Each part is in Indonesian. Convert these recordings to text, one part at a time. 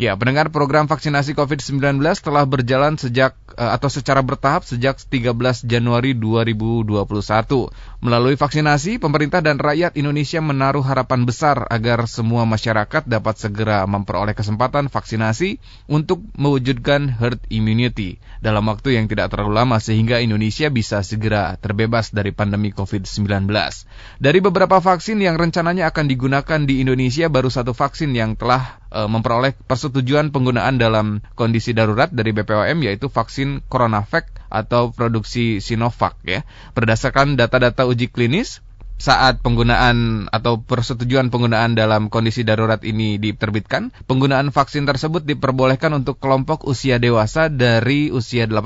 Ya, pendengar program vaksinasi COVID-19 telah berjalan sejak eh, atau secara bertahap sejak 13 Januari 2021. Melalui vaksinasi, pemerintah dan rakyat Indonesia menaruh harapan besar agar semua masyarakat dapat segera memperoleh kesempatan vaksinasi untuk mewujudkan herd immunity dalam waktu yang tidak terlalu lama sehingga Indonesia bisa segera terbebas dari pandemi COVID-19. Dari beberapa vaksin yang rencananya akan digunakan di Indonesia, baru satu vaksin yang telah e, memperoleh persetujuan penggunaan dalam kondisi darurat dari BPOM yaitu vaksin CoronaVac atau produksi Sinovac ya. Berdasarkan data-data uji klinis saat penggunaan atau persetujuan penggunaan dalam kondisi darurat ini diterbitkan, penggunaan vaksin tersebut diperbolehkan untuk kelompok usia dewasa dari usia 18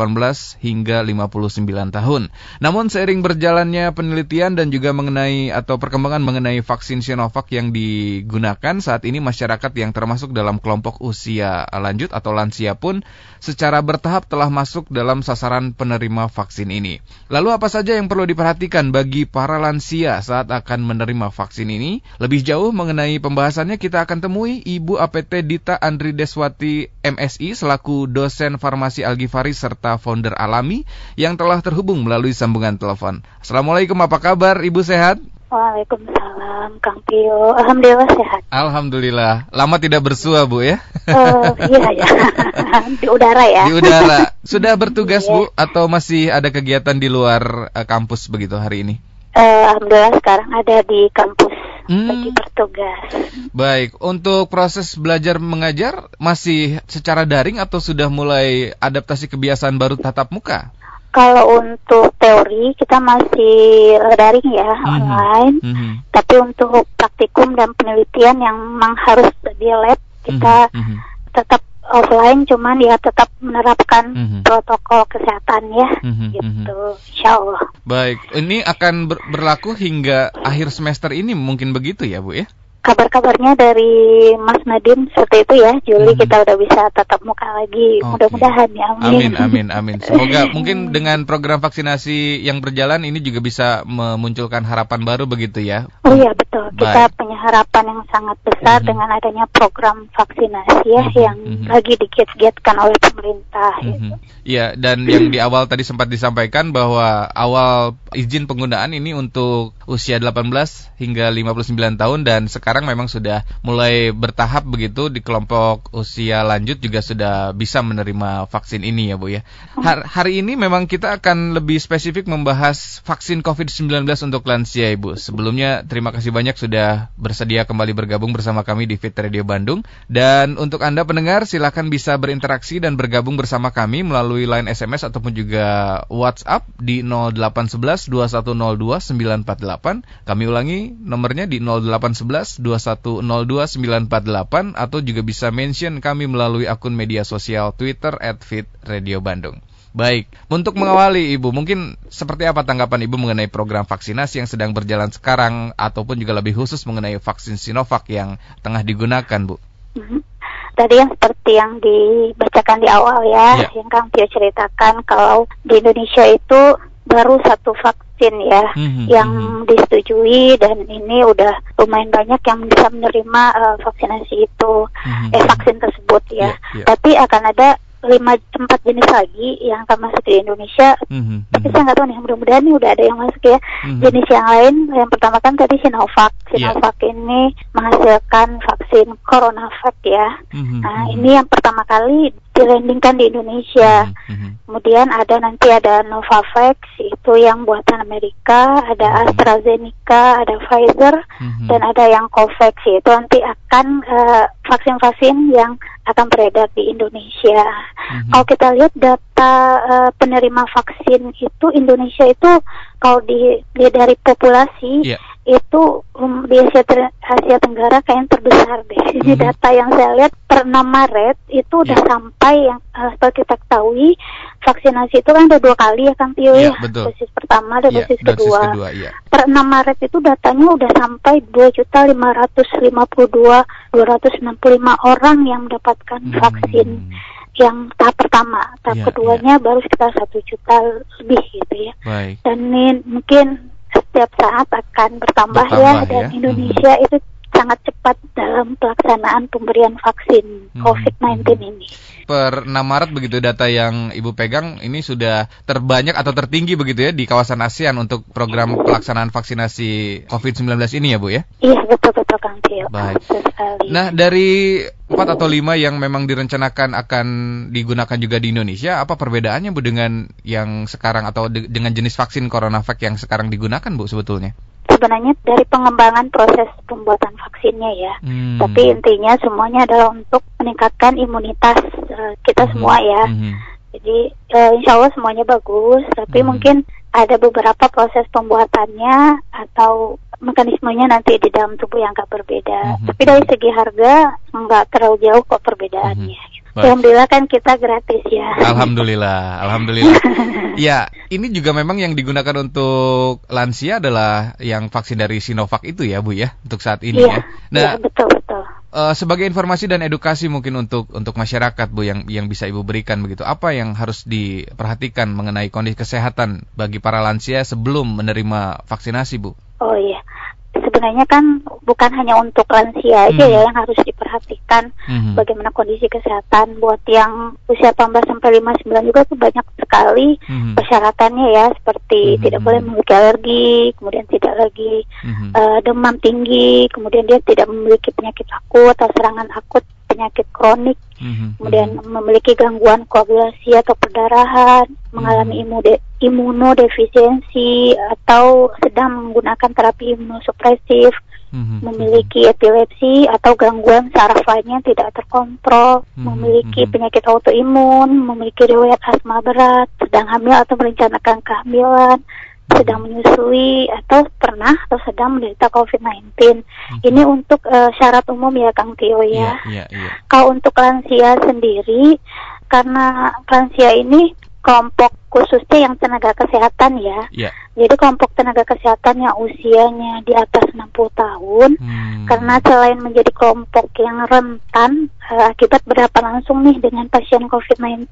hingga 59 tahun. Namun seiring berjalannya penelitian dan juga mengenai atau perkembangan mengenai vaksin Sinovac yang digunakan saat ini masyarakat yang termasuk dalam kelompok usia lanjut atau lansia pun secara bertahap telah masuk dalam sasaran penerima vaksin ini. Lalu apa saja yang perlu diperhatikan bagi para lansia saat akan menerima vaksin ini. Lebih jauh mengenai pembahasannya kita akan temui Ibu APT Dita Andri Deswati MSI selaku dosen farmasi Algifari serta founder Alami yang telah terhubung melalui sambungan telepon. Assalamualaikum, apa kabar Ibu sehat? Waalaikumsalam, Kang Pio. Alhamdulillah sehat. Alhamdulillah. Lama tidak bersua, Bu ya? Uh, iya ya. di udara ya. Di udara. Sudah bertugas, Bu, atau masih ada kegiatan di luar uh, kampus begitu hari ini? Uh, Alhamdulillah sekarang ada di kampus hmm. lagi bertugas. Baik, untuk proses belajar mengajar masih secara daring atau sudah mulai adaptasi kebiasaan baru tatap muka? Kalau untuk teori kita masih daring ya mm -hmm. online, mm -hmm. tapi untuk praktikum dan penelitian yang memang harus di lab kita mm -hmm. tetap offline cuman ya tetap menerapkan mm -hmm. protokol kesehatan ya mm -hmm. gitu insya Allah baik ini akan ber berlaku hingga akhir semester ini mungkin begitu ya Bu ya kabar-kabarnya dari Mas Nadim seperti itu ya Juli hmm. kita udah bisa tatap muka lagi okay. mudah-mudahan ya amin. amin amin amin semoga mungkin dengan program vaksinasi yang berjalan ini juga bisa memunculkan harapan baru begitu ya oh iya betul Baik. kita punya harapan yang sangat besar hmm. dengan adanya program vaksinasi ya hmm. yang hmm. lagi digiat-giatkan oleh pemerintah hmm. gitu. Iya dan yang di awal tadi sempat disampaikan bahwa awal izin penggunaan ini untuk usia 18 hingga 59 tahun dan sekarang sekarang memang sudah mulai bertahap begitu di kelompok usia lanjut juga sudah bisa menerima vaksin ini ya Bu ya. Har hari ini memang kita akan lebih spesifik membahas vaksin COVID-19 untuk lansia Ibu. Sebelumnya terima kasih banyak sudah bersedia kembali bergabung bersama kami di Fit Radio Bandung. Dan untuk Anda pendengar silakan bisa berinteraksi dan bergabung bersama kami melalui line SMS ataupun juga WhatsApp di 0811 2102 948. Kami ulangi nomornya di 0811 2102948 atau juga bisa mention kami melalui akun media sosial Twitter at Fit Radio Bandung. Baik, untuk mengawali Ibu, mungkin seperti apa tanggapan Ibu mengenai program vaksinasi yang sedang berjalan sekarang ataupun juga lebih khusus mengenai vaksin Sinovac yang tengah digunakan, Bu? Mhm. Tadi yang seperti yang dibacakan di awal ya, ya. yang Kang Tio ceritakan kalau di Indonesia itu baru satu vaksin ya mm-hmm. yang mm-hmm. disetujui dan ini udah lumayan banyak yang bisa menerima uh, vaksinasi itu mm-hmm. eh vaksin tersebut ya. Yeah, yeah. Tapi akan ada lima tempat jenis lagi yang akan masuk di Indonesia. Mm-hmm. Tapi saya nggak tahu nih, mudah-mudahan nih udah ada yang masuk ya. Mm-hmm. Jenis yang lain, yang pertama kan tadi Sinovac. Iya. Sinovac yeah. ini menghasilkan vaksin CoronaVac ya. Mm-hmm. Nah ini yang pertama kali dilandingkan di Indonesia. Mm-hmm. Kemudian ada nanti ada Novavax itu yang buatan Amerika, ada mm-hmm. AstraZeneca, ada Pfizer, mm-hmm. dan ada yang Covax itu nanti akan uh, vaksin-vaksin yang akan beredar di Indonesia. Mm-hmm. Kalau kita lihat data uh, penerima vaksin itu Indonesia itu kalau di, di dari populasi yeah itu um, di Asia, Asia Tenggara kayak yang terbesar deh. Jadi mm -hmm. data yang saya lihat per 6 Maret itu udah yeah. sampai yang uh, seperti kita ketahui vaksinasi itu kan ada dua kali ya kan Tio yeah, ya. Dosis pertama dan yeah, dosis, kedua. kedua yeah. Per 6 Maret itu datanya udah sampai 2 juta 552 265 orang yang mendapatkan hmm. vaksin yang tahap pertama, tahap yeah, keduanya yeah. baru sekitar satu juta lebih gitu ya. Baik. Dan ini mungkin setiap saat akan bertambah, bertambah ya dan ya. Indonesia hmm. itu sangat cepat dalam pelaksanaan pemberian vaksin hmm. COVID-19 ini. Per 6 Maret begitu data yang Ibu pegang ini sudah terbanyak atau tertinggi begitu ya di kawasan ASEAN untuk program pelaksanaan vaksinasi COVID-19 ini ya Bu ya? Iya betul-betul Kang Tio. Baik. Nah dari empat atau lima yang memang direncanakan akan digunakan juga di Indonesia, apa perbedaannya Bu dengan yang sekarang atau de dengan jenis vaksin CoronaVac yang sekarang digunakan Bu sebetulnya? Sebenarnya dari pengembangan proses pembuatan vaksinnya ya. Hmm. Tapi intinya semuanya adalah untuk meningkatkan imunitas uh, kita hmm. semua ya. Hmm. Jadi uh, insya Allah semuanya bagus, tapi hmm. mungkin ada beberapa proses pembuatannya atau mekanismenya nanti di dalam tubuh yang agak berbeda. Hmm. Tapi dari segi harga nggak terlalu jauh kok perbedaannya. Hmm. Baik. Alhamdulillah kan kita gratis ya. Alhamdulillah, alhamdulillah. ya, ini juga memang yang digunakan untuk lansia adalah yang vaksin dari Sinovac itu ya, Bu ya, untuk saat ini ya. ya. Nah, ya, betul betul. Uh, sebagai informasi dan edukasi mungkin untuk untuk masyarakat Bu yang yang bisa Ibu berikan begitu. Apa yang harus diperhatikan mengenai kondisi kesehatan bagi para lansia sebelum menerima vaksinasi, Bu? Oh iya sebenarnya kan bukan hanya untuk lansia aja hmm. ya yang harus diperhatikan hmm. bagaimana kondisi kesehatan buat yang usia 18 sampai 59 juga tuh banyak sekali hmm. persyaratannya ya seperti hmm. tidak boleh memiliki alergi, kemudian tidak lagi hmm. uh, demam tinggi, kemudian dia tidak memiliki penyakit akut atau serangan akut penyakit kronik, mm-hmm. kemudian mm-hmm. memiliki gangguan koagulasi atau perdarahan, mm-hmm. mengalami imude, imunodefisiensi atau sedang menggunakan terapi imunosupresif, mm-hmm. memiliki epilepsi atau gangguan saraf lainnya tidak terkontrol, mm-hmm. memiliki mm-hmm. penyakit autoimun, memiliki riwayat asma berat, sedang hamil atau merencanakan kehamilan, sedang menyusui atau pernah atau sedang menderita COVID-19. Hmm. Ini untuk uh, syarat umum ya Kang Tio ya. Yeah, yeah, yeah. Kalau untuk lansia sendiri, karena lansia ini kelompok khususnya yang tenaga kesehatan ya. Yeah. Jadi kelompok tenaga kesehatan yang usianya di atas 60 tahun, hmm. karena selain menjadi kelompok yang rentan uh, akibat berhadapan langsung nih dengan pasien COVID-19.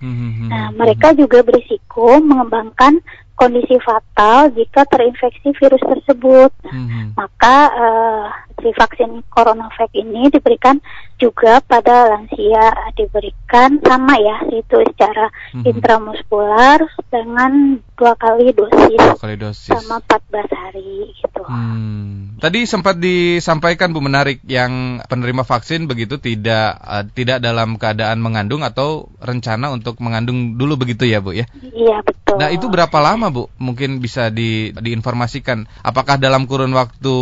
Hmm, hmm, hmm. Nah, mereka juga berisiko mengembangkan kondisi fatal jika terinfeksi virus tersebut. Mm-hmm. Maka uh, si vaksin CoronaVac ini diberikan juga pada lansia diberikan sama ya itu secara mm-hmm. intramuskular dengan dua kali dosis, dua kali dosis. sama 14 hari gitu. Hmm. Tadi sempat disampaikan Bu menarik yang penerima vaksin begitu tidak uh, tidak dalam keadaan mengandung atau rencana untuk mengandung dulu begitu ya Bu ya? Iya betul. Nah itu berapa lama Bu? Mungkin bisa di, diinformasikan. Apakah dalam kurun waktu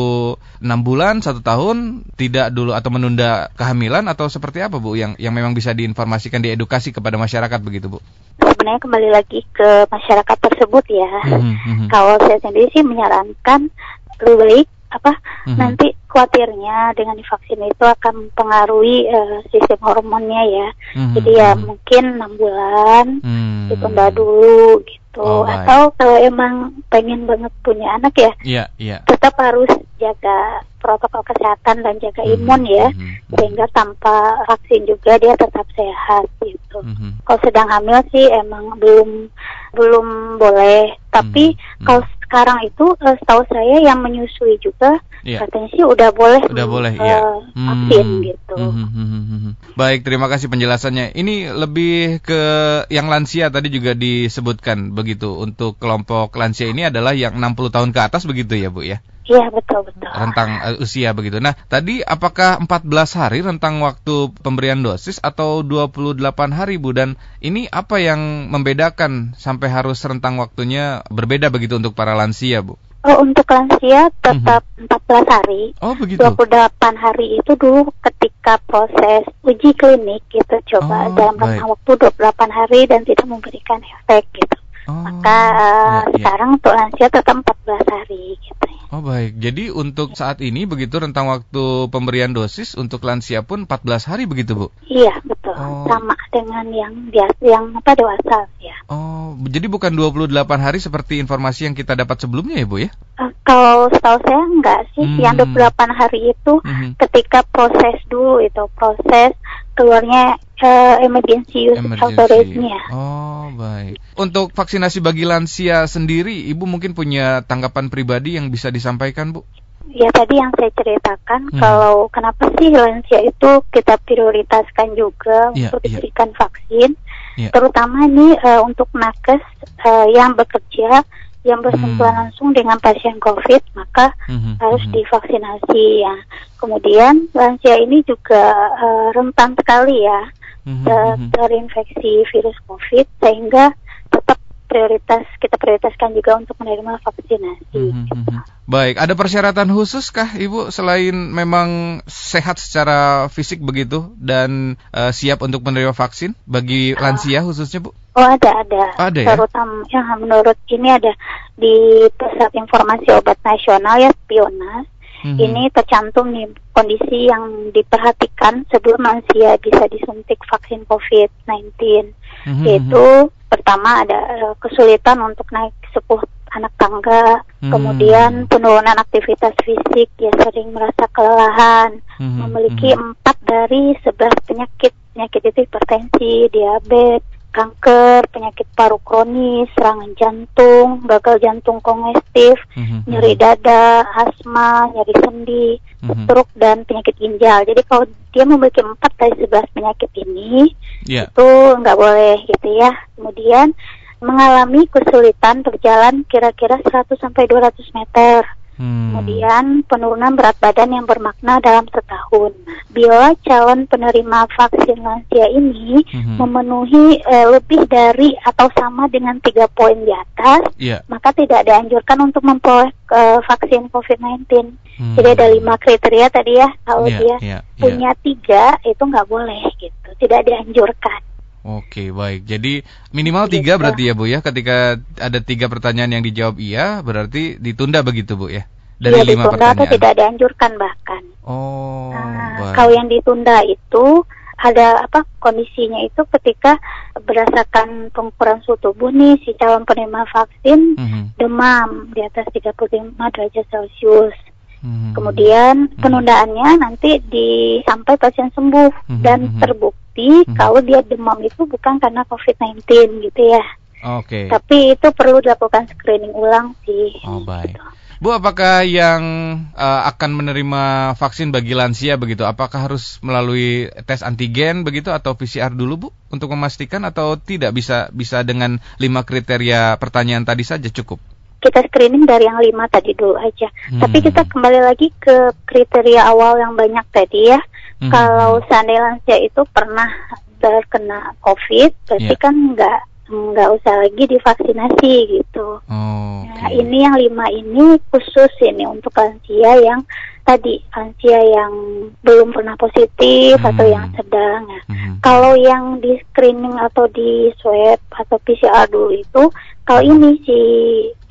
enam bulan, satu tahun, tidak dulu atau menunda kehamilan atau seperti apa Bu? Yang yang memang bisa diinformasikan, diedukasi kepada masyarakat begitu Bu? Sebenarnya kembali lagi ke masyarakat tersebut ya. Mm -hmm. Kalau saya sendiri sih menyarankan lebih baik apa mm -hmm. nanti khawatirnya dengan divaksin itu akan mempengaruhi uh, sistem hormonnya ya. Mm -hmm. Jadi ya mhm. mungkin enam bulan mm -hmm. ditunda dulu gitu gitu oh, atau kalau emang pengen banget punya anak ya yeah, yeah. tetap harus jaga protokol kesehatan dan jaga mm -hmm. imun ya mm -hmm. sehingga tanpa vaksin juga dia tetap sehat gitu mm -hmm. kalau sedang hamil sih emang belum belum boleh tapi mm -hmm. kalau sekarang itu uh, setahu saya yang menyusui juga yeah. katanya sih udah boleh udah boleh uh, ya vaksin hmm. gitu. Hmm, hmm, hmm, hmm, hmm. Baik, terima kasih penjelasannya. Ini lebih ke yang lansia tadi juga disebutkan begitu. Untuk kelompok lansia ini adalah yang 60 tahun ke atas begitu ya, Bu ya? Iya betul betul. Rentang uh, usia begitu. Nah, tadi apakah 14 hari rentang waktu pemberian dosis atau 28 hari Bu dan ini apa yang membedakan sampai harus rentang waktunya berbeda begitu untuk para lansia, Bu? Oh, untuk lansia tetap mm -hmm. 14 hari. Oh, begitu. 28 hari itu dulu ketika proses uji klinik gitu coba oh, dalam rentang waktu 28 hari dan tidak memberikan efek gitu. Oh, Maka uh, ya, ya. sekarang untuk lansia tetap 14 hari gitu. Ya. Oh baik, jadi untuk saat ini begitu rentang waktu pemberian dosis untuk lansia pun 14 hari begitu Bu? Iya betul, oh. sama dengan yang biasa yang apa dewasa ya. Oh, jadi bukan 28 hari seperti informasi yang kita dapat sebelumnya ya Bu ya? Uh, kalau setahu saya enggak sih, hmm. yang 28 hari itu hmm. ketika proses dulu itu proses keluarnya uh, emergency use authorization Oh baik. Untuk vaksinasi bagi lansia sendiri, Ibu mungkin punya tanggapan pribadi yang bisa disampaikan Bu? ya tadi yang saya ceritakan hmm. kalau kenapa sih lansia itu kita prioritaskan juga yeah, untuk iya. diberikan yeah. vaksin, yeah. terutama ini uh, untuk nakes uh, yang bekerja yang bersentuhan hmm. langsung dengan pasien COVID maka hmm. harus hmm. divaksinasi ya. Kemudian lansia ini juga uh, rentan sekali ya hmm. uh, terinfeksi virus COVID sehingga tetap prioritas kita prioritaskan juga untuk menerima vaksinasi. Mm -hmm. gitu. Baik, ada persyaratan khusus kah Ibu selain memang sehat secara fisik begitu dan uh, siap untuk menerima vaksin bagi uh, lansia khususnya Bu? Oh ada ada. Oh, ada ya. Terutama ya menurut ini ada di Pusat Informasi Obat Nasional ya Pionas. Mm -hmm. Ini tercantum nih kondisi yang diperhatikan sebelum lansia bisa disuntik vaksin COVID-19, mm -hmm. yaitu pertama ada uh, kesulitan untuk naik sepuh anak tangga, hmm. kemudian penurunan aktivitas fisik, ya sering merasa kelelahan, hmm. memiliki hmm. empat dari sebelas penyakit, penyakit itu hipertensi, diabetes, kanker, penyakit paru kronis, serangan jantung, gagal jantung kongestif, hmm. nyeri dada, asma, nyeri sendi, hmm. stroke dan penyakit ginjal. Jadi kalau dia memiliki empat dari sebelas penyakit ini, yeah. itu nggak boleh gitu ya. Kemudian mengalami kesulitan berjalan kira-kira 100 sampai 200 meter. Hmm. Kemudian penurunan berat badan yang bermakna dalam setahun. Bila calon penerima vaksin lansia ini hmm. memenuhi eh, lebih dari atau sama dengan tiga poin di atas, yeah. maka tidak dianjurkan untuk memperoleh eh, vaksin COVID-19. Hmm. Jadi ada lima kriteria tadi ya, kalau yeah, dia yeah, yeah. punya tiga itu nggak boleh gitu, tidak dianjurkan. Oke baik, jadi minimal gitu. tiga berarti ya Bu ya. Ketika ada tiga pertanyaan yang dijawab iya, berarti ditunda begitu Bu ya? Dari ya, lima ditunda pertanyaan. atau tidak dianjurkan bahkan. Oh. Nah, kalau yang ditunda itu ada apa kondisinya itu ketika berdasarkan pengukuran suhu tubuh nih si calon penerima vaksin mm -hmm. demam di atas 35 derajat Celcius. Hmm. Kemudian mhm. penundaannya nanti di sampai pasien sembuh hmm. dan mhm. terbukti hmm. kalau dia demam itu bukan karena COVID-19 gitu ya. Oke. Okay. Tapi itu perlu dilakukan screening ulang sih. Oh baik. Gitu. Bu, apakah yang uh, akan menerima vaksin bagi lansia begitu? Apakah harus melalui tes antigen begitu atau PCR dulu, Bu, untuk memastikan atau tidak bisa bisa dengan lima kriteria pertanyaan tadi saja cukup? Kita screening dari yang lima tadi dulu aja. Hmm. Tapi kita kembali lagi ke kriteria awal yang banyak tadi ya. Hmm. Kalau seandainya lansia itu pernah terkena COVID, berarti yeah. kan nggak nggak usah lagi divaksinasi gitu. Oh, okay. Nah ini yang lima ini khusus ini untuk lansia yang tadi lansia yang belum pernah positif hmm. atau yang sedang. Ya. hmm. Kalau yang di screening atau di swab atau PCR dulu itu, kalau ini si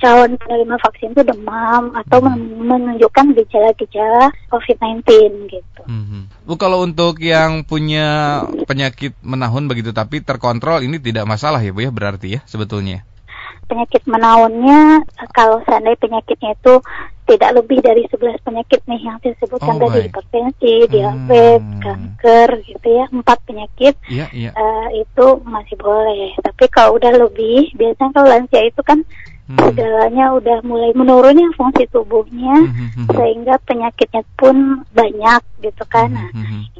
calon penerima vaksin itu demam atau hmm. menunjukkan gejala-gejala COVID-19 gitu. Hmm. Bu kalau untuk yang punya penyakit menahun begitu tapi terkontrol ini tidak masalah ya Bu ya berarti ya sebetulnya penyakit menaunnya kalau seandainya penyakitnya itu tidak lebih dari 11 penyakit nih yang saya sebutkan oh, tadi hipertensi, hmm. diabetes, kanker gitu ya empat penyakit yeah, yeah. Uh, itu masih boleh. Tapi kalau udah lebih biasanya kalau lansia itu kan hmm. segalanya udah mulai menurunnya fungsi tubuhnya hmm, hmm, hmm. sehingga penyakitnya pun banyak gitu kan. Nah,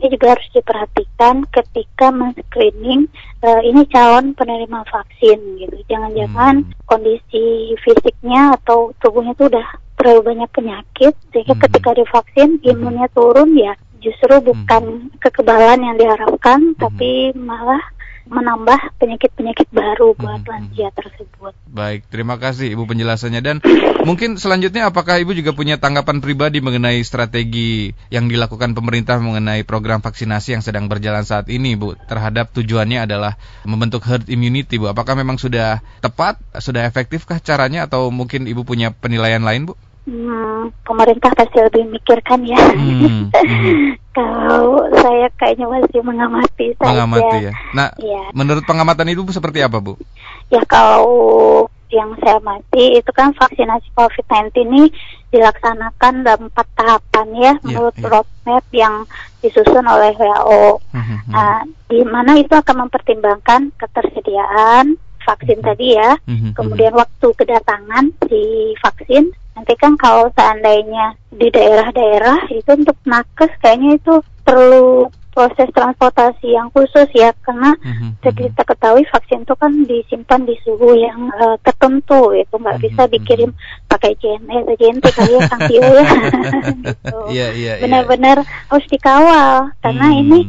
ini juga harus diperhatikan ketika men-screening uh, ini calon penerima vaksin gitu. Jangan-jangan hmm. kondisi fisiknya atau tubuhnya itu udah terlalu banyak penyakit sehingga hmm. ketika divaksin imunnya turun ya justru bukan hmm. kekebalan yang diharapkan hmm. tapi malah menambah penyakit-penyakit baru buat hmm. lansia tersebut. Baik, terima kasih Ibu penjelasannya dan mungkin selanjutnya apakah Ibu juga punya tanggapan pribadi mengenai strategi yang dilakukan pemerintah mengenai program vaksinasi yang sedang berjalan saat ini Bu terhadap tujuannya adalah membentuk herd immunity Bu. Apakah memang sudah tepat, sudah efektifkah caranya atau mungkin Ibu punya penilaian lain Bu? Hmm, pemerintah pasti lebih mikirkan ya. Hmm, hmm. Kalau saya kayaknya masih mengamati saja. Mengamati ya. Nah, ya. menurut pengamatan itu seperti apa bu? Ya kalau yang saya amati itu kan vaksinasi COVID-19 ini dilaksanakan dalam empat tahapan ya, ya menurut ya. roadmap yang disusun oleh WHO. Hmm, hmm, hmm. Nah, di mana itu akan mempertimbangkan ketersediaan vaksin tadi ya, mm-hmm. kemudian waktu kedatangan si vaksin. Nanti kan kalau seandainya di daerah-daerah itu untuk nakes kayaknya itu perlu proses transportasi yang khusus ya karena mm-hmm. kita ketahui vaksin itu kan disimpan di suhu yang uh, tertentu itu nggak mm-hmm. bisa dikirim pakai JNE atau JNT kali ya Kang Tio ya gitu. yeah, yeah, benar-benar yeah. harus dikawal karena mm. ini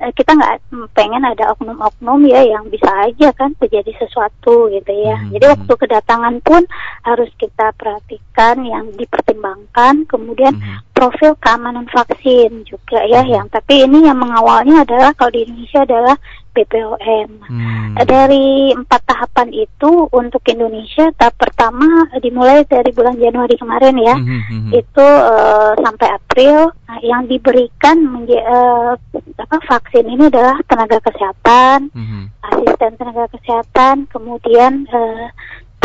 kita nggak pengen ada oknum-oknum ya yang bisa aja kan terjadi sesuatu gitu ya. Hmm. Jadi waktu kedatangan pun harus kita perhatikan yang dipertimbangkan, kemudian hmm. Profil keamanan vaksin juga ya. Hmm. Yang tapi ini yang mengawalnya adalah kalau di Indonesia adalah BPOM. Hmm. Dari empat tahapan itu untuk Indonesia tahap pertama dimulai dari bulan Januari kemarin ya, hmm. hmm, hmm. itu uh, sampai April. Nah, yang diberikan uh, apa vaksin ini adalah tenaga kesehatan, hmm. asisten tenaga kesehatan, kemudian uh,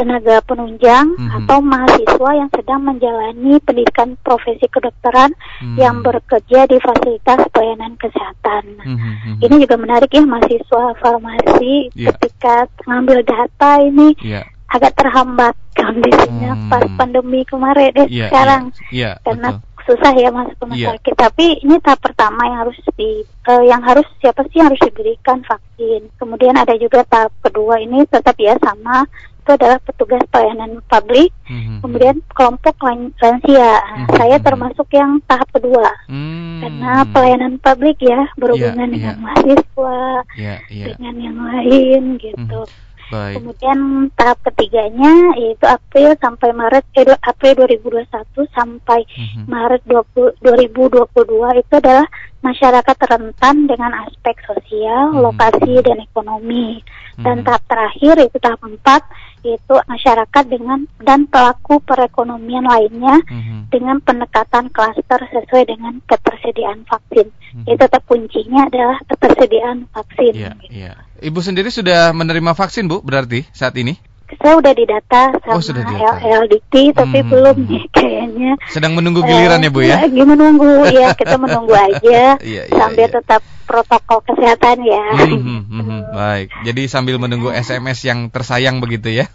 tenaga penunjang mm-hmm. atau mahasiswa yang sedang menjalani pendidikan profesi kedokteran mm-hmm. yang bekerja di fasilitas pelayanan kesehatan. Mm-hmm. Ini juga menarik ya mahasiswa farmasi yeah. ketika mengambil data ini yeah. agak terhambat kondisinya mm-hmm. pas pandemi kemarin deh yeah, sekarang yeah, yeah, karena betul susah ya masuk rumah yeah. sakit. Tapi ini tahap pertama yang harus di uh, yang harus siapa sih yang harus diberikan vaksin. Kemudian ada juga tahap kedua ini tetap ya sama itu adalah petugas pelayanan publik, mm-hmm. kemudian kelompok lansia. Mm-hmm. Saya termasuk yang tahap kedua, mm-hmm. karena pelayanan publik ya berhubungan yeah, dengan yeah. mahasiswa, yeah, yeah. dengan yang lain gitu. Mm-hmm. Baik. Kemudian tahap ketiganya yaitu April sampai Maret eh, April 2021 sampai mm-hmm. Maret 20, 2022 itu adalah masyarakat rentan dengan aspek sosial, mm-hmm. lokasi dan ekonomi. Dan mm-hmm. tahap terakhir itu tahap empat yaitu masyarakat dengan dan pelaku perekonomian lainnya mm-hmm. dengan pendekatan klaster sesuai dengan ketersediaan vaksin. Mm-hmm. Itu tetap kuncinya adalah ketersediaan vaksin. Yeah, gitu. yeah. Ibu sendiri sudah menerima vaksin, Bu, berarti saat ini? Saya udah didata sama oh, sudah didata. LDT tapi hmm. belum nih kayaknya. Sedang menunggu giliran uh, ya, Bu ya? Lagi menunggu ya, kita menunggu aja iya, iya, sambil iya. tetap protokol kesehatan ya. Hmm, hmm, hmm, hmm. Baik, jadi sambil menunggu SMS yang tersayang begitu ya?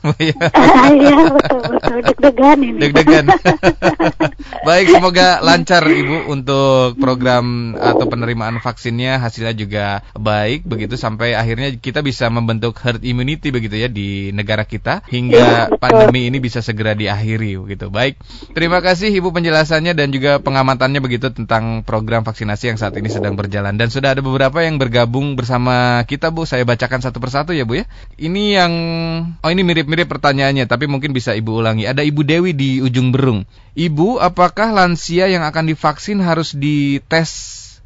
Iya betul betul deg-degan ini. Deg-degan. Baik, semoga lancar Ibu untuk program atau penerimaan vaksinnya hasilnya juga baik begitu sampai akhirnya kita bisa membentuk herd immunity begitu ya di negara kita hingga ya, pandemi ini bisa segera diakhiri begitu. Baik, terima kasih Ibu penjelasannya dan juga pengamatannya begitu tentang program vaksinasi yang saat ini sedang berjalan dan sudah ada ada beberapa yang bergabung bersama kita Bu. Saya bacakan satu persatu ya Bu ya. Ini yang oh ini mirip-mirip pertanyaannya tapi mungkin bisa Ibu ulangi. Ada Ibu Dewi di ujung Berung. Ibu, apakah lansia yang akan divaksin harus dites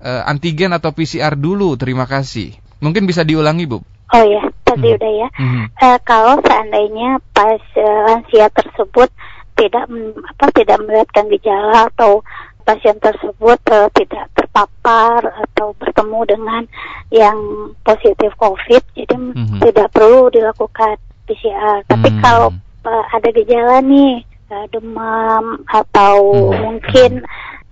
uh, antigen atau PCR dulu? Terima kasih. Mungkin bisa diulangi Bu. Oh ya, tadi hmm. udah ya. Hmm. Uh, kalau seandainya pas uh, lansia tersebut tidak apa tidak melihatkan gejala atau pasien tersebut uh, tidak terpapar atau bertemu dengan yang positif COVID, jadi mm-hmm. tidak perlu dilakukan PCR. Tapi mm-hmm. kalau uh, ada gejala nih, uh, demam atau mm-hmm. mungkin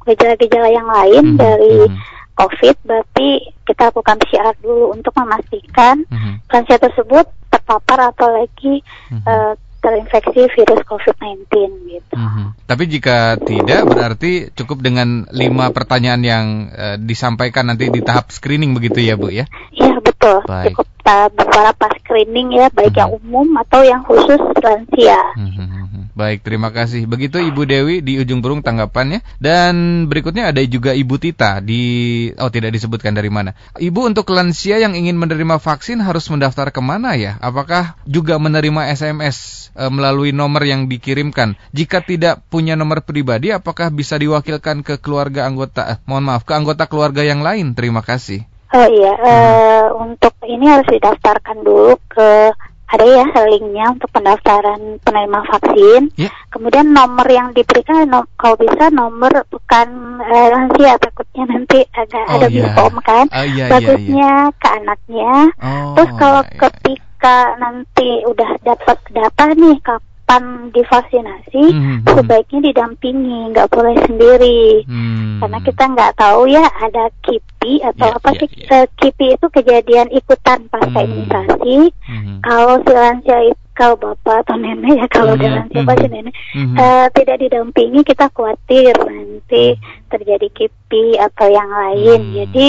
gejala-gejala yang lain mm-hmm. dari mm-hmm. COVID, berarti kita lakukan PCR dulu untuk memastikan mm-hmm. lansia tersebut terpapar atau lagi mm-hmm. uh, terinfeksi virus COVID-19 gitu. Mm -hmm. Tapi jika tidak berarti cukup dengan lima pertanyaan yang uh, disampaikan nanti di tahap screening begitu ya Bu ya? Iya betul. Baik. Cukup uh, beberapa screening ya baik mm -hmm. yang umum atau yang khusus lansia. Mm -hmm. Baik, terima kasih. Begitu Ibu Dewi di ujung burung tanggapannya. Dan berikutnya ada juga Ibu Tita di oh tidak disebutkan dari mana. Ibu untuk lansia yang ingin menerima vaksin harus mendaftar ke mana ya? Apakah juga menerima SMS e, melalui nomor yang dikirimkan? Jika tidak punya nomor pribadi, apakah bisa diwakilkan ke keluarga anggota? Eh, mohon maaf, ke anggota keluarga yang lain. Terima kasih. Oh iya, hmm. uh, untuk ini harus didaftarkan dulu ke ada ya linknya untuk pendaftaran penerima vaksin. Yeah. Kemudian nomor yang diberikan nom kalau bisa nomor bukan uh, lansia takutnya nanti agak oh, ada yeah. kan. Oh, yeah, iya, Bagusnya yeah, yeah. ke anaknya. Oh, Terus kalau yeah, iya. ketika nanti udah dapat data nih kapan divaksinasi hmm. sebaiknya didampingi, nggak boleh sendiri. Hmm. Karena kita nggak tahu ya ada KIPI atau yeah, apa yeah, sih yeah. KIPI itu kejadian ikutan pasca hmm. imunisasi. Hmm. Kalau si lansia itu kalau bapak atau nenek ya kalau mm-hmm. lansia mm-hmm. pasien nenek mm-hmm. uh, tidak didampingi kita khawatir nanti terjadi KIPI atau yang lain. Mm-hmm. Jadi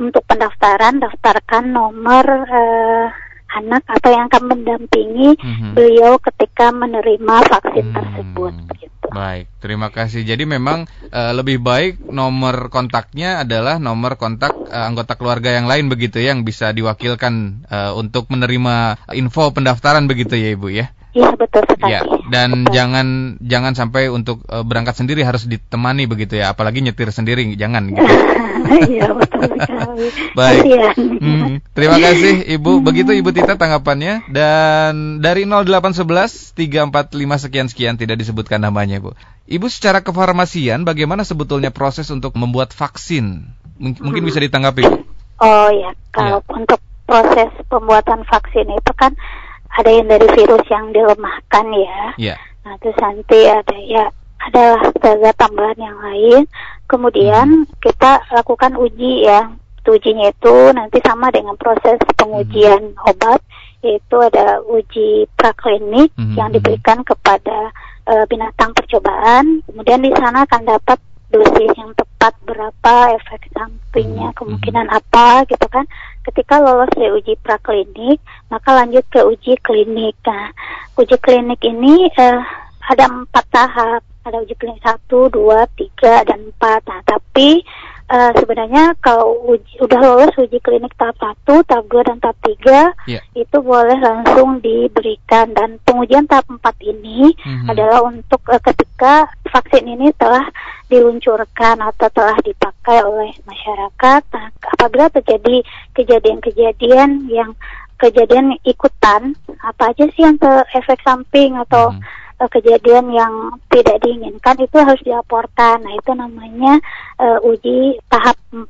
untuk pendaftaran daftarkan nomor uh, anak atau yang akan mendampingi mm-hmm. beliau ketika menerima vaksin mm-hmm. tersebut. Gitu. Baik, terima kasih. Jadi memang uh, lebih baik nomor kontaknya adalah nomor kontak uh, anggota keluarga yang lain begitu ya, yang bisa diwakilkan uh, untuk menerima info pendaftaran begitu ya Ibu ya. Iya betul sekali. Ya, dan betul. jangan jangan sampai untuk uh, berangkat sendiri harus ditemani begitu ya, apalagi nyetir sendiri jangan gitu. Iya betul sekali. Baik. Hmm, terima kasih Ibu. Begitu Ibu Tita tanggapannya dan dari 0811 345 sekian sekian tidak disebutkan namanya Bu. Ibu secara kefarmasian bagaimana sebetulnya proses untuk membuat vaksin? M mungkin hmm. bisa ditanggapi Bu. Oh ya, kalau ya. untuk proses pembuatan vaksin itu kan ada yang dari virus yang dilemahkan ya. Yeah. Nah terus nanti ada ya adalah zat tambahan yang lain. Kemudian hmm. kita lakukan uji ya. Ujinya itu nanti sama dengan proses pengujian hmm. obat, yaitu ada uji praklinik hmm. yang diberikan kepada uh, binatang percobaan. Kemudian di sana akan dapat dosis yang tepat berapa efek sampingnya hmm. kemungkinan apa gitu kan ketika lolos dari uji praklinik maka lanjut ke uji klinik. Nah uji klinik ini uh, ada empat tahap. Ada uji klinik satu dua tiga dan empat. Nah tapi uh, sebenarnya kalau uji, udah lolos uji klinik tahap satu, tahap dua dan tahap tiga yeah. itu boleh langsung diberikan dan pengujian tahap empat ini mm-hmm. adalah untuk uh, ketika vaksin ini telah diluncurkan atau telah dipakai oleh masyarakat. Nah, apabila terjadi kejadian-kejadian yang kejadian ikutan, apa aja sih yang efek samping atau mm-hmm uh, kejadian yang tidak diinginkan itu harus dilaporkan. Nah, itu namanya uh, uji tahap 4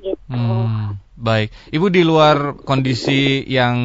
gitu. Hmm. Baik, Ibu di luar kondisi yang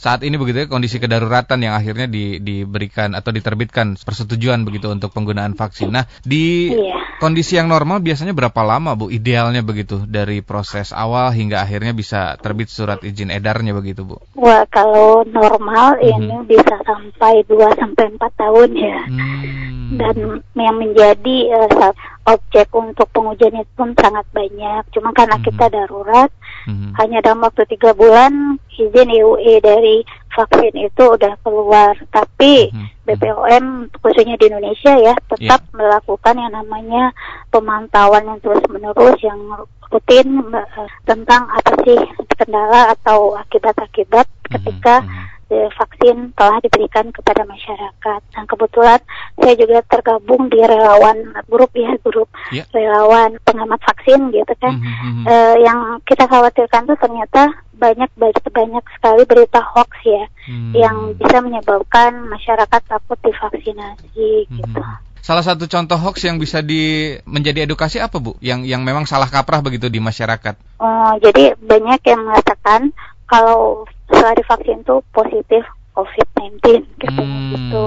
saat ini begitu ya, kondisi kedaruratan yang akhirnya di, diberikan atau diterbitkan persetujuan begitu untuk penggunaan vaksin. Nah, di iya. kondisi yang normal biasanya berapa lama Bu idealnya begitu dari proses awal hingga akhirnya bisa terbit surat izin edarnya begitu Bu? Wah, kalau normal mm -hmm. ini bisa sampai 2 sampai 4 tahun ya. Hmm. Dan yang menjadi uh, objek untuk pengujian itu pun sangat banyak. Cuma karena hmm. kita darurat, hmm. hanya dalam waktu tiga bulan izin EUE dari vaksin itu udah keluar. Tapi hmm. BPOM khususnya di Indonesia ya tetap yeah. melakukan yang namanya pemantauan yang terus menerus yang rutin uh, tentang apa sih kendala atau akibat-akibat ketika hmm vaksin telah diberikan kepada masyarakat. Dan kebetulan saya juga tergabung di relawan grup ya grup yeah. relawan pengamat vaksin gitu kan. Mm -hmm. uh, yang kita khawatirkan tuh ternyata banyak banyak sekali berita hoax ya hmm. yang bisa menyebabkan masyarakat takut divaksinasi hmm. gitu. Salah satu contoh hoax yang bisa di menjadi edukasi apa bu? Yang yang memang salah kaprah begitu di masyarakat? Oh, jadi banyak yang mengatakan kalau setelah divaksin tuh positif COVID-19 gitu, hmm. gitu.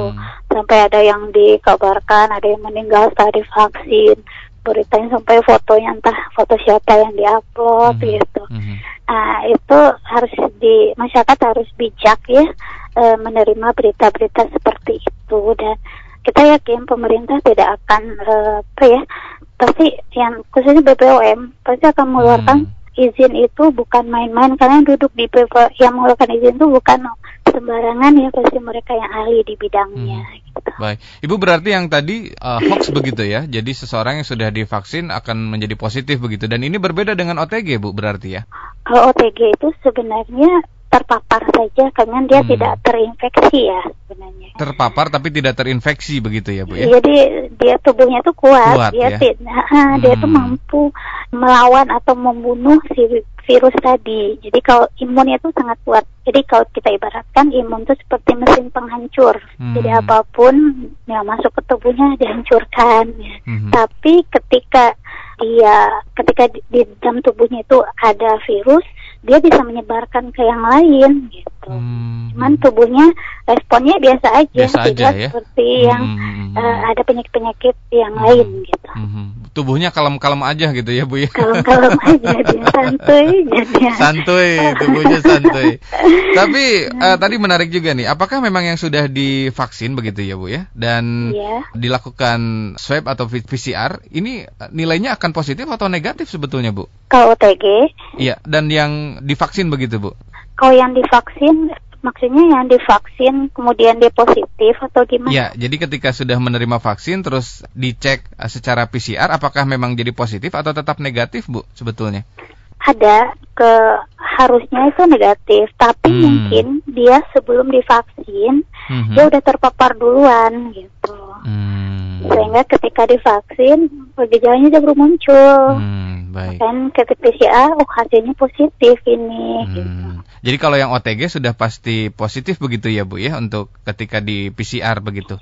Sampai ada yang dikabarkan ada yang meninggal setelah divaksin. Beritanya sampai fotonya entah foto siapa yang diupload hmm. gitu. Hmm. Nah itu harus di masyarakat harus bijak ya e, menerima berita-berita seperti itu dan kita yakin pemerintah tidak akan e, apa ya pasti yang khususnya BPOM pasti akan mengeluarkan hmm izin itu bukan main-main karena yang duduk di PP yang mengeluarkan izin itu bukan sembarangan ya pasti mereka yang ahli di bidangnya. Hmm. Gitu. Baik, ibu berarti yang tadi uh, hoax begitu ya? Jadi seseorang yang sudah divaksin akan menjadi positif begitu dan ini berbeda dengan OTG bu berarti ya? Kalau OTG itu sebenarnya terpapar saja karena dia hmm. tidak terinfeksi ya sebenarnya. Terpapar tapi tidak terinfeksi begitu ya Bu ya. Jadi dia tubuhnya itu kuat, kuat dia ya? tidak hmm. dia itu mampu melawan atau membunuh si virus tadi. Jadi kalau imunnya itu sangat kuat. Jadi kalau kita ibaratkan imun itu seperti mesin penghancur. Hmm. Jadi apa pun yang masuk ke tubuhnya dihancurkan. Hmm. Tapi ketika dia ketika di, di dalam tubuhnya itu ada virus, dia bisa menyebarkan ke yang lain gitu. Hmm. Cuman tubuhnya responnya biasa aja, biasa tidak aja, ya? seperti hmm. yang uh, ada penyakit-penyakit yang hmm. lain gitu. Hmm. Tubuhnya kalem-kalem aja gitu ya Bu ya. Kalem-kalem aja dia santuy jadi. Santuy, tubuhnya santuy. Tapi uh, tadi menarik juga nih, apakah memang yang sudah divaksin begitu ya Bu ya? Dan yeah. dilakukan swab atau PCR, ini nilainya akan positif atau negatif sebetulnya Bu? Kalau OTG? Iya, dan yang divaksin begitu Bu? Kalau yang divaksin maksudnya yang divaksin kemudian dia positif atau gimana? Ya, jadi ketika sudah menerima vaksin terus dicek eh, secara PCR apakah memang jadi positif atau tetap negatif, Bu, sebetulnya? Ada ke harusnya itu negatif, tapi hmm. mungkin dia sebelum divaksin hmm. dia udah terpapar duluan gitu. Hmm. Sehingga ketika divaksin gejalanya baru muncul. Hmm, baik. Dan ketika PCR hasilnya positif ini hmm. gitu. Jadi kalau yang OTG sudah pasti positif begitu ya Bu ya untuk ketika di PCR begitu?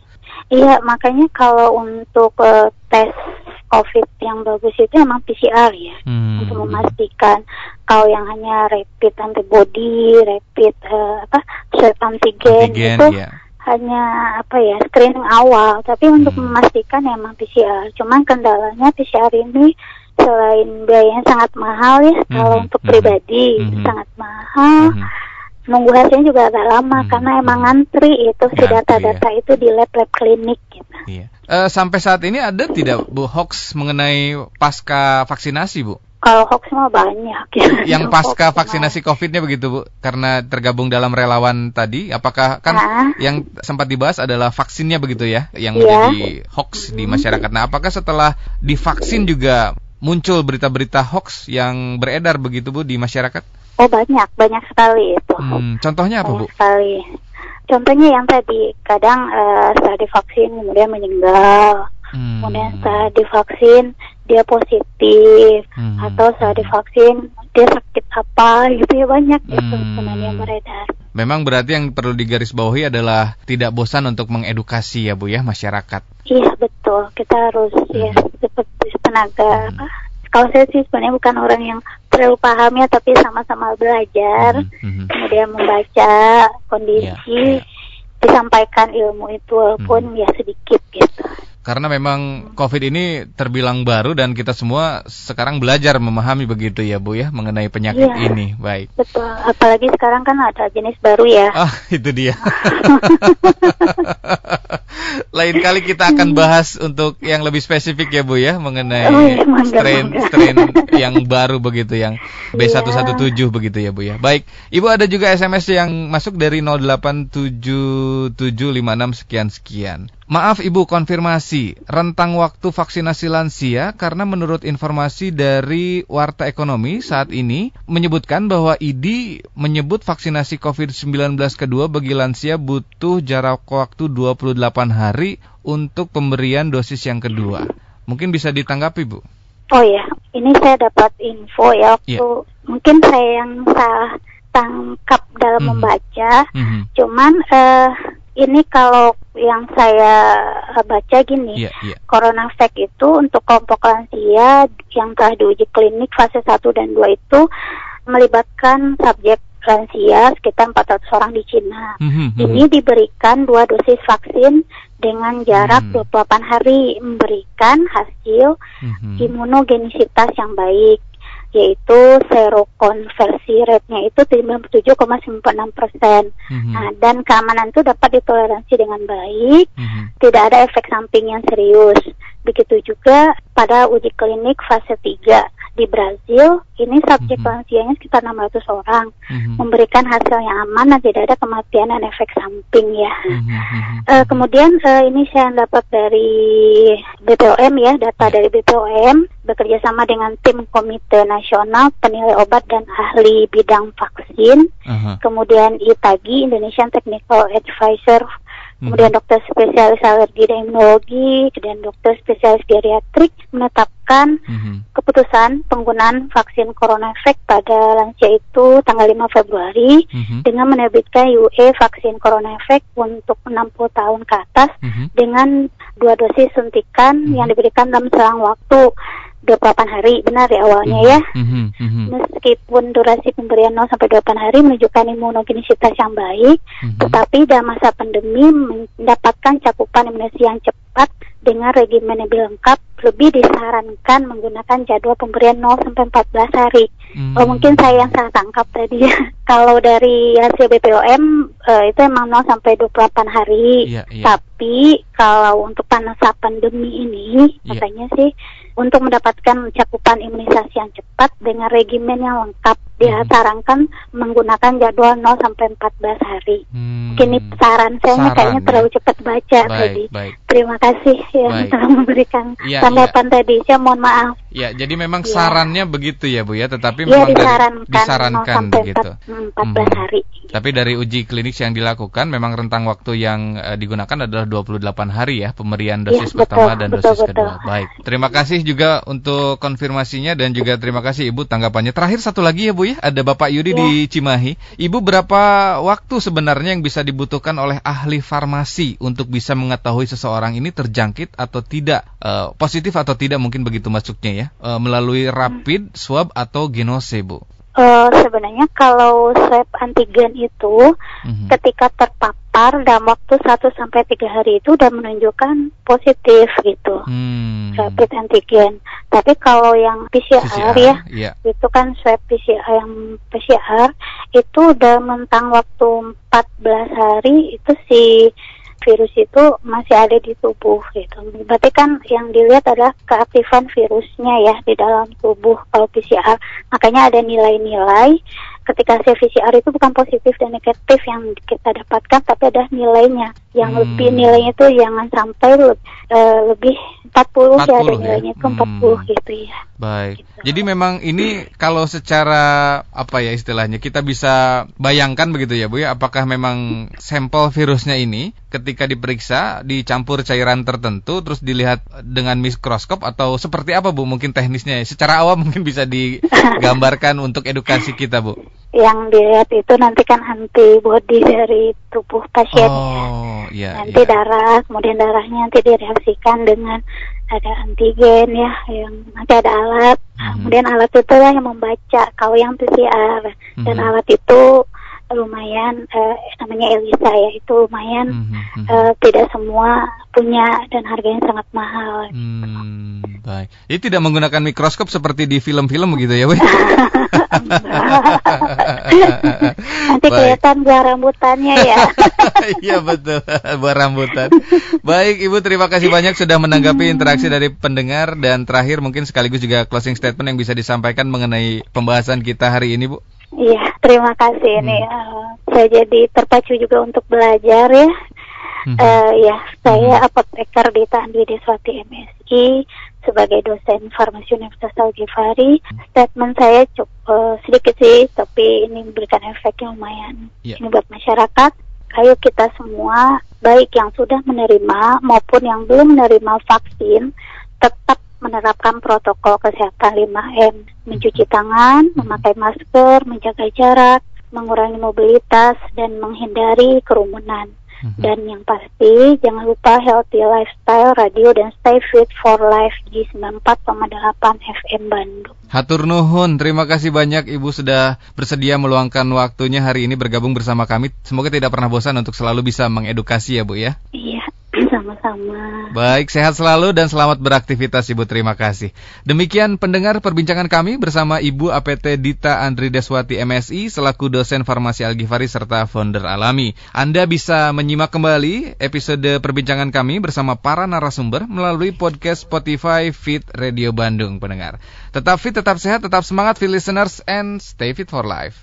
Iya makanya kalau untuk uh, tes COVID yang bagus itu emang PCR ya hmm. untuk memastikan kalau yang hanya rapid antibody, rapid uh, apa swab antigen, antigen itu ya. hanya apa ya screening awal. Tapi untuk hmm. memastikan emang PCR. Cuman kendalanya PCR ini selain biayanya sangat mahal ya mm -hmm. kalau untuk -hmm. pribadi mm -hmm. sangat mahal mm -hmm. nunggu hasilnya juga agak lama mm -hmm. karena emang ngantri itu si data-data ya. itu di lab-lab klinik gitu. Iya. Uh, sampai saat ini ada tidak Bu hoax mengenai pasca vaksinasi Bu? Kalau hoax mah banyak. Ya. Yang pasca vaksinasi COVID-nya begitu Bu, karena tergabung dalam relawan tadi, apakah kan nah. yang sempat dibahas adalah vaksinnya begitu ya, yang yeah. menjadi hoax di masyarakat. Nah, apakah setelah divaksin juga muncul berita-berita hoax yang beredar begitu Bu di masyarakat? Oh banyak, banyak sekali itu. Hmm, contohnya apa banyak Bu? sekali. Contohnya yang tadi kadang uh, setelah divaksin kemudian meninggal, hmm. kemudian setelah divaksin dia positif, hmm. atau setelah divaksin dia sakit apa gitu ya banyak hmm. itu sebenarnya yang beredar. Memang berarti yang perlu digarisbawahi adalah tidak bosan untuk mengedukasi ya Bu ya masyarakat. Iya betul, kita harus ya, hmm. ya seperti tenaga hmm. apa? Kalau saya sih sebenarnya bukan orang yang terlalu paham ya, tapi sama-sama belajar, hmm. Hmm. kemudian membaca kondisi, yeah, yeah. disampaikan ilmu itu walaupun hmm. ya sedikit gitu karena memang COVID ini terbilang baru dan kita semua sekarang belajar memahami begitu ya Bu ya mengenai penyakit ya, ini. Baik. Betul. Apalagi sekarang kan ada jenis baru ya. Ah, itu dia. Lain kali kita akan bahas untuk yang lebih spesifik ya Bu ya mengenai oh, iya, strain strain yang baru begitu yang B117 ya. begitu ya Bu ya. Baik, Ibu ada juga SMS yang masuk dari 087756 sekian sekian. Maaf Ibu konfirmasi, rentang waktu vaksinasi lansia karena menurut informasi dari Warta Ekonomi saat ini menyebutkan bahwa ID menyebut vaksinasi COVID-19 kedua bagi lansia butuh jarak waktu 28 hari untuk pemberian dosis yang kedua. Mungkin bisa ditanggapi Bu? Oh ya, ini saya dapat info ya waktu yeah. mungkin saya yang salah tangkap dalam mm -hmm. membaca. Mm -hmm. Cuman uh, ini kalau yang saya baca gini, yeah, yeah. CoronaVac itu untuk kelompok lansia yang telah diuji klinik fase 1 dan 2 itu melibatkan subjek lansia sekitar 400 orang di Cina. Mm -hmm. Ini diberikan dua dosis vaksin dengan jarak mm -hmm. 28 hari memberikan hasil mm -hmm. imunogenisitas yang baik yaitu serokonversi rate-nya itu 97,96 persen. Mm-hmm. Nah, dan keamanan itu dapat ditoleransi dengan baik, mm-hmm. tidak ada efek samping yang serius. Begitu juga pada uji klinik fase 3 di Brazil, ini subjek mm -hmm. lansianya sekitar 600 orang, mm -hmm. memberikan hasil yang aman dan tidak ada kematian dan efek samping ya. Mm -hmm. uh, kemudian uh, ini saya dapat dari BPOM ya, data dari BPOM bekerja sama dengan tim Komite Nasional Penilai Obat dan Ahli Bidang Vaksin, uh -huh. kemudian ITAGI Indonesian Technical Advisor kemudian dokter spesialis alergi dan imunologi, dan dokter spesialis geriatrik menetapkan mm-hmm. keputusan penggunaan vaksin CoronaVac pada lansia itu tanggal 5 Februari mm-hmm. dengan menerbitkan UE vaksin CoronaVac untuk 60 tahun ke atas mm-hmm. dengan dua dosis suntikan mm-hmm. yang diberikan dalam selang waktu 28 hari benar ya awalnya ya. Mm -hmm. Meskipun durasi pemberian 0 sampai 28 hari menunjukkan imunogenisitas yang baik, mm -hmm. tetapi dalam masa pandemi mendapatkan cakupan imunisasi yang cepat dengan regimen yang lebih lengkap lebih disarankan menggunakan jadwal pemberian 0 sampai 14 hari. Hmm. Oh, mungkin saya yang salah tangkap tadi. Kalau dari hasil BPOM uh, itu emang 0 sampai 28 hari. Yeah, yeah. Tapi kalau untuk masa pandemi ini yeah. katanya sih untuk mendapatkan cakupan imunisasi yang cepat dengan regimen yang lengkap dia hmm. sarankan menggunakan jadwal 0 sampai 14 hari. Hmm. Kini saran saya saran, kayaknya ya. terlalu cepat baca baik, tadi. Baik. Terima kasih yang telah memberikan ya, tanggapan ya. tadi. Saya mohon maaf. Ya, jadi memang ya. sarannya begitu ya Bu ya, tetapi ya, memang disarankan, dari, disarankan 0 begitu. 14 hmm. Tapi dari uji klinik yang dilakukan memang rentang waktu yang uh, digunakan adalah 28 hari ya pemberian iya, dosis ya, pertama dan betul, dosis betul. kedua. Baik. Terima kasih juga untuk konfirmasinya dan juga terima kasih Ibu tanggapannya. Terakhir satu lagi ya Bu ya, ada Bapak Yudi ya. di Cimahi. Ibu berapa waktu sebenarnya yang bisa dibutuhkan oleh ahli farmasi untuk bisa mengetahui seseorang ini terjangkit atau tidak, uh, positif atau tidak mungkin begitu masuknya ya, uh, melalui rapid, swab atau genose Bu? Uh, sebenarnya kalau swab antigen itu mm-hmm. ketika terpapar dalam waktu 1 sampai 3 hari itu sudah menunjukkan positif gitu. Mm. Rapid antigen. Tapi kalau yang PCR, PCR ya, yeah. itu kan swab PCR yang PCR itu udah mentang waktu 14 hari itu si virus itu masih ada di tubuh gitu. Berarti kan yang dilihat adalah keaktifan virusnya ya di dalam tubuh kalau PCR. Makanya ada nilai-nilai ketika hasil PCR itu bukan positif dan negatif yang kita dapatkan tapi ada nilainya. Yang hmm. lebih nilainya itu jangan sampai uh, lebih 40, 40 ya ada nilainya itu hmm. 40 gitu ya. Baik. Gitu. Jadi memang ini kalau secara apa ya istilahnya kita bisa bayangkan begitu ya Bu ya apakah memang sampel virusnya ini ketika diperiksa dicampur cairan tertentu terus dilihat dengan mikroskop atau seperti apa Bu mungkin teknisnya secara awam mungkin bisa digambarkan untuk edukasi kita Bu. Yang dilihat itu nanti kan antibody dari tubuh pasien oh ya, nanti ya. darah kemudian darahnya nanti direaksikan dengan ada antigen ya yang nanti ada alat hmm. kemudian alat itu lah yang membaca kalau yang PCR hmm. dan alat itu lumayan uh, namanya Elisa ya itu lumayan hmm. uh, tidak semua punya dan harganya sangat mahal. Hmm, baik. Jadi tidak menggunakan mikroskop seperti di film-film begitu ya, Bu? Nanti baik. kelihatan buah rambutannya ya. Iya betul, buah rambutan. Baik, Ibu terima kasih banyak sudah menanggapi interaksi dari pendengar dan terakhir mungkin sekaligus juga closing statement yang bisa disampaikan mengenai pembahasan kita hari ini, Bu. Iya, terima kasih hmm. ini. Uh, saya jadi terpacu juga untuk belajar ya. Hmm. Uh, ya, saya hmm. apoteker di Tandi Deswati MSI sebagai dosen farmasi Universitas Al Ghifari. Hmm. Statement saya cukup uh, sedikit sih, tapi ini memberikan efek yang lumayan. Yeah. Ini buat masyarakat. Ayo kita semua, baik yang sudah menerima maupun yang belum menerima vaksin, tetap menerapkan protokol kesehatan 5M, mencuci tangan, memakai masker, menjaga jarak, mengurangi mobilitas, dan menghindari kerumunan. Mhm. Dan yang pasti, jangan lupa healthy lifestyle, radio, dan stay fit for life di 94,8 FM Bandung. Hatur Nuhun, terima kasih banyak Ibu sudah bersedia meluangkan waktunya hari ini bergabung bersama kami. Semoga tidak pernah bosan untuk selalu bisa mengedukasi ya Bu ya. Iya. Sama-sama. Baik, sehat selalu dan selamat beraktivitas Ibu. Terima kasih. Demikian pendengar perbincangan kami bersama Ibu APT Dita Andri Deswati MSI selaku dosen farmasi Algifari serta founder Alami. Anda bisa menyimak kembali episode perbincangan kami bersama para narasumber melalui podcast Spotify Fit Radio Bandung pendengar. Tetap fit, tetap sehat, tetap semangat fit listeners and stay fit for life.